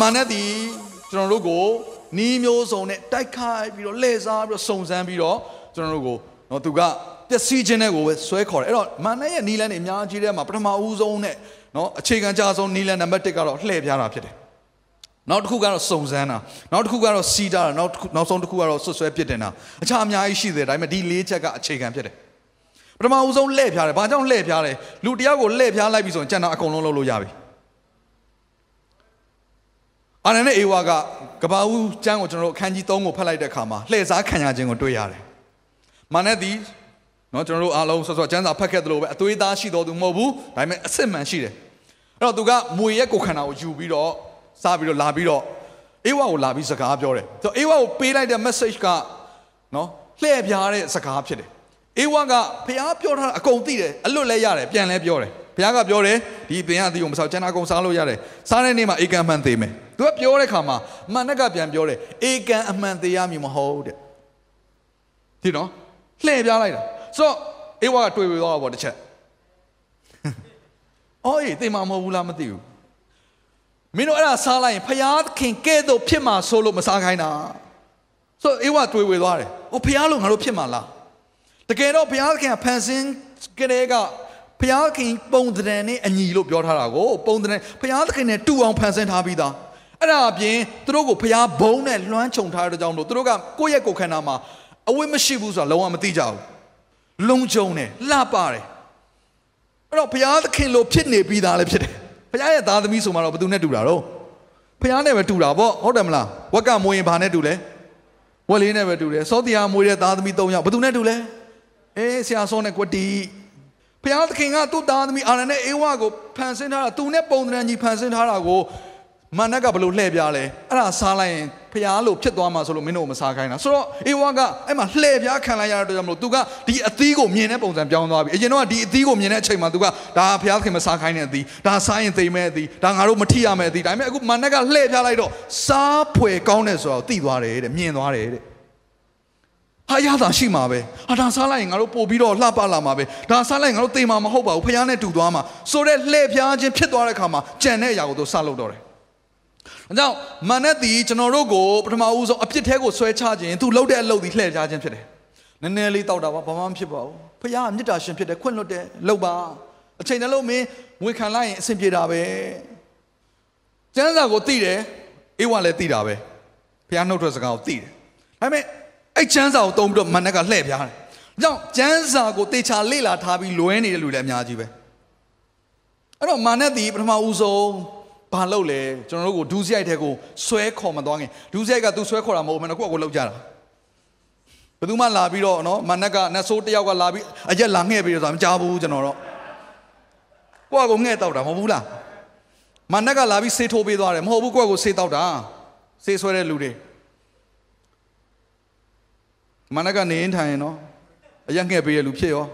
မာနက်ဒီကျွန်တော်တို့ကိုနီးမျိုးစုံနဲ့တိုက်ခိုက်ပြီးတော့လှည့်စားပြီးတော့စုံစမ်းပြီးတော့ကျွန်တော်တို့ကိုနော်သူကပျက်စီးခြင်းနဲ့ကိုပဲဆွဲခေါ်တယ်အဲ့တော့မာနက်ရဲ့နီးလန်းတွေအများကြီးထဲမှာပထမဦးဆုံးနဲ့နော်အခြေခံကြဆုံးနီးလန်းနံပါတ်1ကတော့လှည့်ပြားတာဖြစ်တယ်နောက်တစ်ခုကတော့စုံစမ်းတာနောက်တစ်ခုကတော့စီးတာနောက်တစ်ခုနောက်ဆုံးတစ်ခုကတော့ဆွဆွဲပြစ်တင်တာအခြားအများကြီးရှိတယ်ဒါပေမဲ့ဒီလေးချက်ကအခြေခံဖြစ်တယ်ပထမဦးဆုံးလှည့်ပြားတယ်ဘာကြောင့်လှည့်ပြားလဲလူတယောက်ကိုလှည့်ပြားလိုက်ပြီဆိုရင်ကျန်တာအကုန်လုံးလုပ်လို့ရပြီ အာနန်နဲ့အေဝါကကဘာဦးကျမ်းကိုကျွန်တော်တို့အခန်းကြီး3ကိုဖတ်လိုက်တဲ့အခါမှာလှည့်စားခံရခြင်းကိုတွေ့ရတယ်။မာနက်ဒီနော်ကျွန်တော်တို့အားလုံးဆော့ဆော့ကျမ်းစာဖတ်ခဲ့သလိုပဲအသွေးသားရှိတော်သူမဟုတ်ဘူးဒါပေမဲ့အစစ်မှန်ရှိတယ်။အဲ့တော့သူကမွေရဲ့ကိုယ်ခန္ဓာကိုယူပြီးတော့စားပြီးတော့လာပြီးတော့အေဝါကိုလာပြီးစကားပြောတယ်။ဆိုတော့အေဝါကိုပေးလိုက်တဲ့ message ကနော်လှည့်ပြားတဲ့စကားဖြစ်တယ်။အေဝါကဖះပြောထားတာအကုန်သိတယ်အလွတ်လဲရတယ်ပြန်လဲပြောတယ်။ ဘုရားကပြောတယ်ဒီပင်ရသည်ကိုမစားကျန်တာအကုန်စားလို့ရတယ်။စားတဲ့နေ့မှာအေကံမှန်သေးမယ်။ तू ကပြောတဲ့ခါမှာမန်နက်ကပြန်ပြောတယ်အေကံအမှန်သေးရမည်မဟုတ်တဲ့။ဒီနော်လှည့်ပြားလိုက်တာ။ဆိုတော့အေဝါကတွေ့ပြီးတော့ဗောတစ်ချက်။အော်အေးသိမှာမဟုတ်ဘူးလားမသိဘူး။မင်းတို့အဲ့ဒါစားလိုက်ရင်ဖယားခင်ကဲ့သို့ဖြစ်မှာဆိုလို့မစားခိုင်းတာ။ဆိုတော့အေဝါတွေ့ဝေသွားတယ်။ဟိုဖယားလို့ငါတို့ဖြစ်မှာလား။တကယ်တော့ဘုရားသခင်ကဖန်ဆင်းကြတဲ့က ဘုရားသခင်ပုံသဏ္ဍာန်နဲ့အညီလို့ပြောထားတာကိုပုံသဏ္ဍာန်ဘုရားသခင်နဲ့တူအောင်ဖန်ဆင်းထားပြီးသားအဲ့ဒါအပြင်သူတို့ကိုဘုရားဘုံနဲ့လွှမ်းခြုံထားတဲ့ကြောင့်လို့သူတို့ကကိုယ့်ရဲ့ကိုယ်ခန္ဓာမှာအဝိမရှိဘူးဆိုတာလုံးဝမသိကြဘူးလုံခြုံတယ်လှပတယ်အဲ့တော့ဘုရားသခင်လိုဖြစ်နေပြီးသားလည်းဖြစ်တယ်ဘုရားရဲ့သားသမီးဆိုမှတော့ဘယ်သူနဲ့တူတာတော့ဘုရားနဲ့ပဲတူတာပေါ့ဟုတ်တယ်မလားဝက်ကမွေးရင်ဘာနဲ့တူလဲဝက်လေးနဲ့ပဲတူတယ်စောတရားမွေးတဲ့သားသမီး၃ယောက်ဘယ်သူနဲ့တူလဲအေးဆရာစောနဲ့ကွတီ ဘုရားသခင်ကသူ့သားသမီးအာရနဲ့အေဝါကိုဖန်ဆင်းထားတာသူနဲ့ပုံသဏ္ဍာန်ကြီးဖန်ဆင်းထားတာကိုမန်နက်ကဘယ်လိုလှည့်ပြားလဲအဲ့ဒါစားလိုက်ရင်ဖျားလို့ဖြစ်သွားမှာဆိုလို့မင်းတို့မစားခိုင်းတာဆိုတော့အေဝါကအဲ့မှာလှည့်ပြားခံလိုက်ရတဲ့အတွက်ကြောင့်မလို့ तू ကဒီအသီးကိုမြင်တဲ့ပုံစံပြောင်းသွားပြီအရင်တော့ဒီအသီးကိုမြင်တဲ့အချိန်မှာ तू ကဒါဖျားခင်မစားခိုင်းတဲ့အသီးဒါစားရင်သိမ်းမဲ့အသီးဒါငါတို့မထိရမဲ့အသီးဒါပေမဲ့အခုမန်နက်ကလှည့်ပြားလိုက်တော့စားဖွယ်ကောင်းတယ်ဆိုတော့သိသွားတယ်တဲ့မြင်သွားတယ်တဲ့ ဟာရတာရှိမှာပဲဟာဒါစားလိုက်ရင်ငါတို့ပို့ပြီးတော့လှပလာမှာပဲဒါစားလိုက်ရင်ငါတို့သိမှာမဟုတ်ပါဘူးဖះနဲ့တူသွားမှာဆိုတော့လှည့်ဖျားခြင်းဖြစ်သွားတဲ့ခါမှာကြံတဲ့အရာကိုသူစလုပ်တော့တယ်။အဲကြောင့်မန်နဲ့တီကျွန်တော်တို့ကိုပထမဦးဆုံးအပြစ်ထဲကိုဆွဲချခြင်းသူလှုပ်တဲ့အလုပ်ဒီလှည့်ချခြင်းဖြစ်တယ်။နည်းနည်းလေးတောက်တာပါဘာမှမဖြစ်ပါဘူး။ဖះကမေတ္တာရှင်ဖြစ်တယ်ခွင့်လွတ်တယ်လှုပ်ပါအချိန်နှလုံးမင်းဝင်ခံလိုက်ရင်အဆင်ပြေတာပဲ။ကျမ်းစာကိုသိတယ်အေးဝါလည်းသိတာပဲ။ဖះနှုတ်ထွက်စကားကိုသိတယ်။ဒါပေမဲ့ အဲ့ကျမ်းစာကိုတုံးပြီးတော့မန်နက်ကလှည့်ပြားတယ်။ကြောင့်ကျမ်းစာကိုတေချာလေ့လာထားပြီးလွဲနေတဲ့လူလည်းအများကြီးပဲ။အဲ့တော့မန်နက်ဒီပထမဦးဆုံးဘာလုပ်လဲကျွန်တော်တို့ကိုဒူးစရိုက်တဲ့ကိုဆွဲခေါ်မသွားခင်ဒူးစရိုက်ကသူဆွဲခေါ်တာမဟုတ်ဘူးမန်နက်ကိုကိုလောက်ကြတာ။ဘယ်သူမှလာပြီးတော့နော်မန်နက်ကနတ်ဆိုးတယောက်ကလာပြီးအရက်လာငှဲ့ပြီးတော့ဆိုတာမကြားဘူးကျွန်တော်တော့။ကိုကကိုငှဲ့တောက်တာမဟုတ်ဘူးလား။မန်နက်ကလာပြီးဆေးထိုးပေးသွားတယ်မဟုတ်ဘူးကိုကကိုဆေးတောက်တာ။ဆေးဆွဲတဲ့လူတွေ မနက်ကနေရင်ထိုင်ရင်နော်အရက်ငှက်ပေးရလူဖြစ်ရော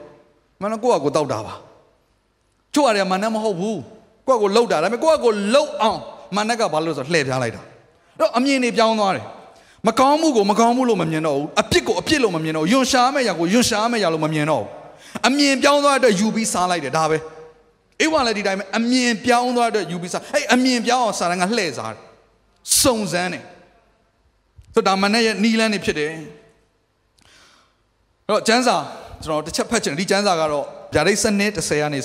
မနက်ကိုကကိုတောက်တာပါချို့ရတယ်မနက်မဟုတ်ဘူးကိုကကိုလှုပ်တာဒါပေမဲ့ကိုကကိုလှုပ်အောင်မနက်ကဘာလို့လဲဆိုလှည့်ပြားလိုက်တာတော့အမြင်တွေပြောင်းသွားတယ်မကောင်းမှုကိုမကောင်းမှုလို့မမြင်တော့ဘူးအပြစ်ကိုအပြစ်လို့မမြင်တော့ယွန်ရှာမဲ့ရာကိုယွန်ရှာမဲ့ရာလို့မမြင်တော့ဘူးအမြင်ပြောင်းသွားတဲ့အတွက်ယူပြီးစားလိုက်တယ်ဒါပဲအေးဝါလည်းဒီတိုင်းပဲအမြင်ပြောင်းသွားတဲ့အတွက်ယူပြီးစားအဲ့အမြင်ပြောင်းအောင်စားတယ်ကလှည့်စားတယ်စုံစမ်းတယ်ဆိုတော့ဒါမနဲ့ရဲ့နီလန်းနေဖြစ်တယ်အဲ့ တော့ကျမ်းစာကျွန်တော်တစ်ချက်ဖတ်ချင်ဒီကျမ်းစာကတော့ဗျာဒိတ်စနစ်30ကနေ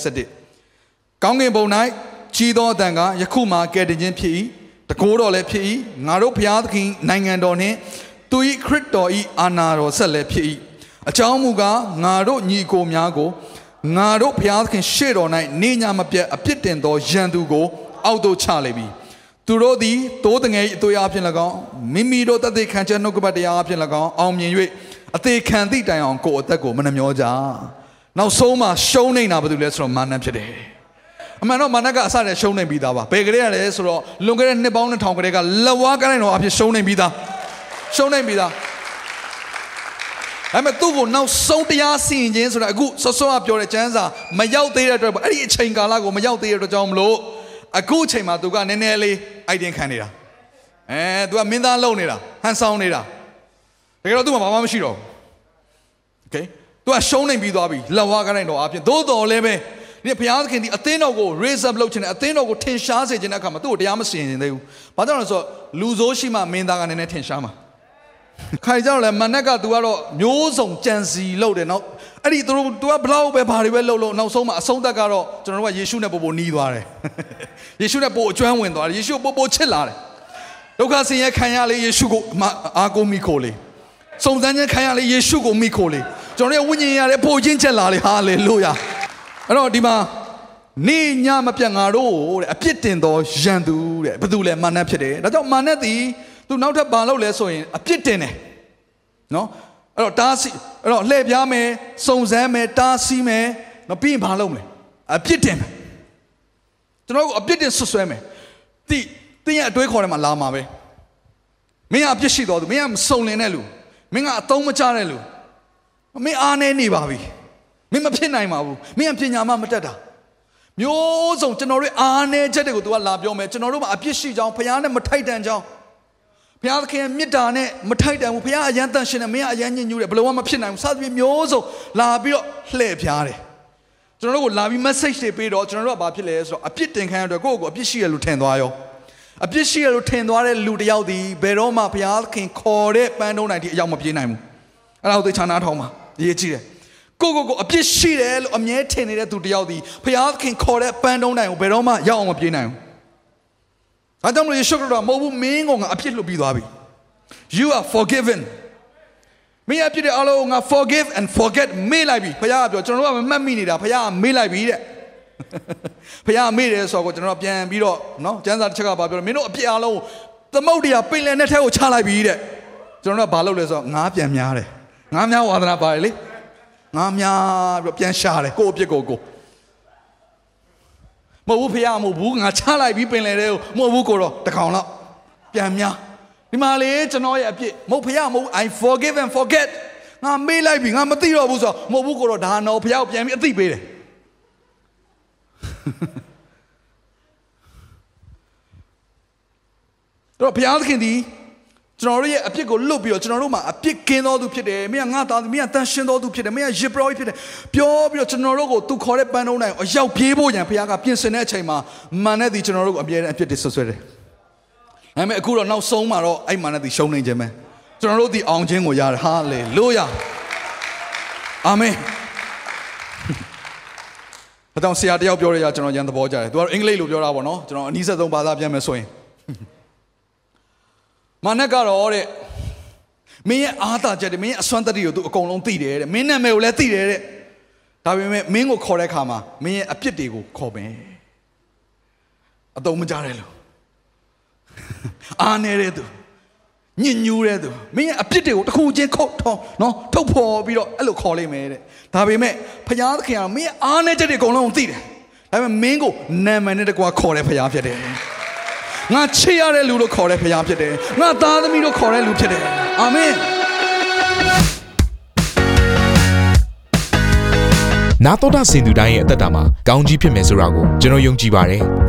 7ကောင်းကင်ဘုံ၌ကြီးသောအတန်ကယခုမှကဲ့တင်ခြင်းဖြစ်၏တကိုးတော်လည်းဖြစ်၏ငါတို့ဘုရားသခင်နိုင်ငံတော်နှင့်သူ၏ခရစ်တော်၏အာဏာတော်ဆက်လည်းဖြစ်၏အကြောင်းမူကားငါတို့ညီကိုများကိုငါတို့ဘုရားသခင်ရှေ့တော်၌နေညာမပြတ်အပြစ်တင်သောယံသူကို အောက်သို့ချလေပြီသူတို့သည်တိုးတငယ်၏အသွေးအဖြစ်၎င်းမိမိတို့တသက်ခံချက်နှုတ်ကပတ်တရားအဖြစ်၎င်းအောင်မြင်၍ အသေးခံသည့်တိုင်အောင်ကိုယ်အသက်ကိုမနှမျောကြနောက်ဆုံးမှရှုံးနေတာဘာလို့လဲဆိုတော့မာနဖြစ်တယ်အမှန်တော့မာနကအစတည်းရှုံးနေပြီးသားပါဘယ်ကလေးရလဲဆိုတော့လွန်ခဲ့တဲ့နှစ်ပေါင်း2000ကလေးကလက်ဝါးကိုင်းတော်အဖြစ်ရှုံးနေပြီးသားရှုံးနေပြီးသားဒါပေမဲ့သူ့ကိုနောက်ဆုံးတရားစီရင်ခြင်းဆိုတာအခုဆော့ဆော့ကပြောတဲ့ကျမ်းစာမရောက်သေးတဲ့အတွက်ပေါ့အဲ့ဒီအချိန်ကာလကိုမရောက်သေးတဲ့အတွက်ကြောင့်မလို့အခုအချိန်မှာသူကနည်းနည်းလေးအိုက်တင်ခံနေတာအဲသူကမင်းသားလုံနေတာဟန်ဆောင်နေတာ တကယ်တော့သူ့မှာဘာမှမရှိတော့ဘူး Okay သူကရှုံးနေပြီးသွားပြီလက်ဝါးကိုင်းတော်အဖြစ်သို့တော်လည်းပဲဒီဘုရားသခင်ဒီအသင်းတော်ကို raise up လုပ်ခြင်းနဲ့အသင်းတော်ကိုထင်ရှားစေခြင်းတဲ့အခါမှာသူ့ကိုတရားမစင်ရင်သေးဘူး။ဘာကြောင့်လဲဆိုတော့လူဆိုးရှိမှမင်းသားကနည်းနည်းထင်ရှားမှာ။ခိုင်ကြောင့်လဲမနက်က तू ကတော့မျိုးစုံကြံစီလုပ်တယ်နောက်အဲ့ဒီသူတို့ तू ကဘလောက်ပဲဘာတွေပဲလုပ်လို့နောက်ဆုံးမှာအဆုံးသက်ကတော့ကျွန်တော်တို့ကယေရှုနဲ့ပို့ပို့နီးသွားတယ်။ယေရှုနဲ့ပို့အကျွမ်းဝင်သွားတယ်။ယေရှုပို့ပို့ချစ်လာတယ်။ဒုက္ခဆင်းရဲခံရလေယေရှုကိုအာကိုမိခိုလေ။ စုံစမ်းခြင်းခံရလေယေရှုကိုမိခိုလေ။ကျွန်တော်ရဲ့ဝိညာဉ်ရတဲ့ပို့ချင်းချက်လာလေဟာလေလုယာ။အဲ့တော့ဒီမှာနေညမပြတ်ငါတို့တဲ့အပြစ်တင်သောယံသူတဲ့ဘယ်သူလဲမာနဖြစ်တယ်ဒါကြောင့်မာနသည်သူနောက်ထပ်ဘာလုပ်လဲဆိုရင်အပြစ်တင်တယ်နော်အဲ့တော့တားဆီအဲ့တော့လှည့်ပြားမယ်စုံစမ်းမယ်တားဆီးမယ်နော်ပြီးရင်ဘာလုပ်မလဲအပြစ်တင်မယ်ကျွန်တော်ကအပြစ်တင်ဆွဆွဲမယ်တိတင်းရဲ့အတွေးခေါ်ထဲမှာလာမှာပဲမင်းကအပြစ်ရှိတော်သူမင်းကမစုံလင်တဲ့လူ မင်းကအတုံးမချတဲ့လူမင်းအားနေနေပါပြီမင်းမဖြစ်နိုင်ပါဘူးမင်းအပညာမှမတက်တာမျိုးစုံကျွန်တော်တို့အားနေချက်တွေကို तू ကလာပြောမယ်ကျွန်တော်တို့မှာအပြစ်ရှိကြောင်းဖခင်နဲ့မထိုက်တန်ကြောင်းဖခင်သခင်မေတ္တာနဲ့မထိုက်တန်ဘူးဖခင်အယံတန်ရှင်နဲ့မင်းကအယံညဉ့်ညူးတယ်ဘယ်လိုမှမဖြစ်နိုင်ဘူးစသဖြင့်မျိုးစုံလာပြီးတော့လှည့်ဖြားတယ်ကျွန်တော်တို့ကိုလာပြီး message တွေပေးတော့ကျွန်တော်တို့ကဘာဖြစ်လဲဆိုတော့အပြစ်တင်ခံရတဲ့ကိုယ့်ကိုယ်အပြစ်ရှိရလို့ထင်သွားရော အပြစ်ရှိရလို့ထင်သွားတဲ့လူတစ်ယောက်ဒီဘယ်တော့မှဘုရားသခင်ခေါ်တဲ့ပန်းတုံးနိုင်ဒီအရောက်မပြေးနိုင်ဘူးအဲ့ဒါကိုသိချာနာထောင်းပါရေးကြည့်တယ်ကိုကိုကိုအပြစ်ရှိတယ်လို့အမြဲထင်နေတဲ့သူတယောက်ဒီဖျားခင်ခေါ်တဲ့ပန်းတုံးတိုင်းကိုဘယ်တော့မှရောက်အောင်မပြေးနိုင်ဘူး။ဒါကြောင့်မလို့ယေရှုခရစ်တော်မဟုတ်ဘူးမင်းကငါအပြစ်လွတ်ပြီးသွားပြီ။ You are forgiven ။မင်းအပြစ်တွေအလုံးငါ forgive and forget မေ့လိုက်ပြီ။ဖျားကပြောကျွန်တော်တို့ကမမှတ်မိနေတာဖျားကမေ့လိုက်ပြီတဲ့။ ဖျားကမေ့တယ်ဆိုတော့ကျွန်တော်ပြန်ပြီးတော့နော်ကျမ်းစာတစ်ချက်ကပါပြောတယ်မင်းတို့အပြစ်အလုံးသမုတ်တရားပင်လယ်နဲ့ထဲကိုချလိုက်ပြီတဲ့။ကျွန်တော်တို့ကဘာလုပ်လဲဆိုတော့ငါးပြန်များတယ်။ငါးများဝါသနာပါတယ်လေ။ငါများပြီးပြန်ရှာတယ်ကိုယ့်အပြစ်ကိုကိုမဟုတ်ဘူးဖေရမဟုတ်ဘူးငါချလိုက်ပြီးပင်လေတဲ့မဟုတ်ဘူးကိုတော့တကောင်တော့ပြန်များဒီမှာလေကျွန်တော်ရဲ့အပြစ်မဟုတ်ဖေရမဟုတ် I forgive and forget ငါမေးလိုက်ပြီငါမသိတော့ဘူးဆိုတော့မဟုတ်ဘူးကိုတော့ဒါတော့ဖေရကိုပြန်ပြီးအသိပေးတယ် တော့ဘုရားသခင်ဒီကျွန်တော်တို့ရဲ့အပြစ်ကိုလွတ်ပြီးတော့ကျွန်တော်တို့မှာအပြစ်ကင်းသောသူဖြစ်တယ်မင်းကငါသားမင်းကတန်ရှင်းသောသူဖြစ်တယ်မင်းကရစ်ပရောဖြစ်တယ်ပြောပြီးတော့ကျွန်တော်တို့ကိုသူခေါ်တဲ့ပန်းတုံးတိုင်းအရောက်ပြေးဖို့ရန်ဘုရားကပြင်ဆင်တဲ့အချိန်မှာမန်နဲ့ဒီကျွန်တော်တို့ကိုအပြည့်အပြစ်တွေဆွဆွဲတယ်ဒါပေမဲ့အခုတော့နောက်ဆုံးမှာတော့အဲ့မန်နဲ့ဒီရှုံးနေခြင်းပဲကျွန်တော်တို့ဒီအောင်ခြင်းကိုရတယ်ဟာလေလုယာအာမင် အတောင်ဆရာတယောက်ပြောရရကျွန်တော်ရန်သဘောကြတယ်သူကအင်္ဂလိပ်လိုပြောတာပေါ့နော်ကျွန်တော်အနည်းဆက်ဆုံးဘာသာပြန်မယ်ဆိုရင်မာနကတော့တဲ့မင်းရဲ့အားသာချက်တွေမင်းရဲ့အစွမ်းတတ္တိကိုသူအကုန်လုံးသိတယ်တဲ့မင်းနာမည်ကိုလည်းသိတယ်တဲ့ဒါပေမဲ့မင်းကိုခေါ်တဲ့အခါမှာမင်းရဲ့အပြစ်တွေကိုခေါ်မယ်အတုံးမကြတဲ့လူအားနေတဲ့သူညဉ့်ညူးတဲ့သူမင်းရဲ့အပြစ်တွေကိုတစ်ခုချင်းခုတ်ထောင်းနော်ထုတ်ဖော်ပြီးတော့အဲ့လိုခေါ်လိုက်မယ်တဲ့ ဒါပေမဲ့ဖခင်သခင်ကမင်းရဲ့အားနေချက်တွေအကုန်လုံးသိတယ်ဒါပေမဲ့မင်းကိုနာမည်နဲ့တကွာခေါ်တဲ့ဖခင်ဖြစ်တယ်ငါချစ်ရတဲ့လူလို့ခေါ်တဲ့ဖခင်ဖြစ်တယ်ငါသားသမီးလို့ခေါ်တဲ့လူဖြစ်တယ်အာမင်နာတော်တာစင်သူတိုင်းရဲ့အသက်တာမှာကောင်းကြီးဖြစ်မယ်ဆိုတာကိုကျွန်တော်ယုံကြည်ပါတယ်။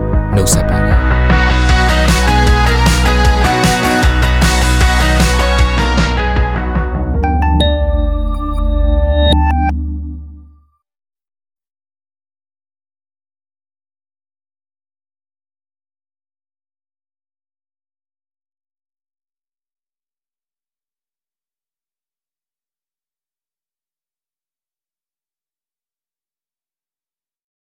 နှုတ်ဆက်ပါတယ်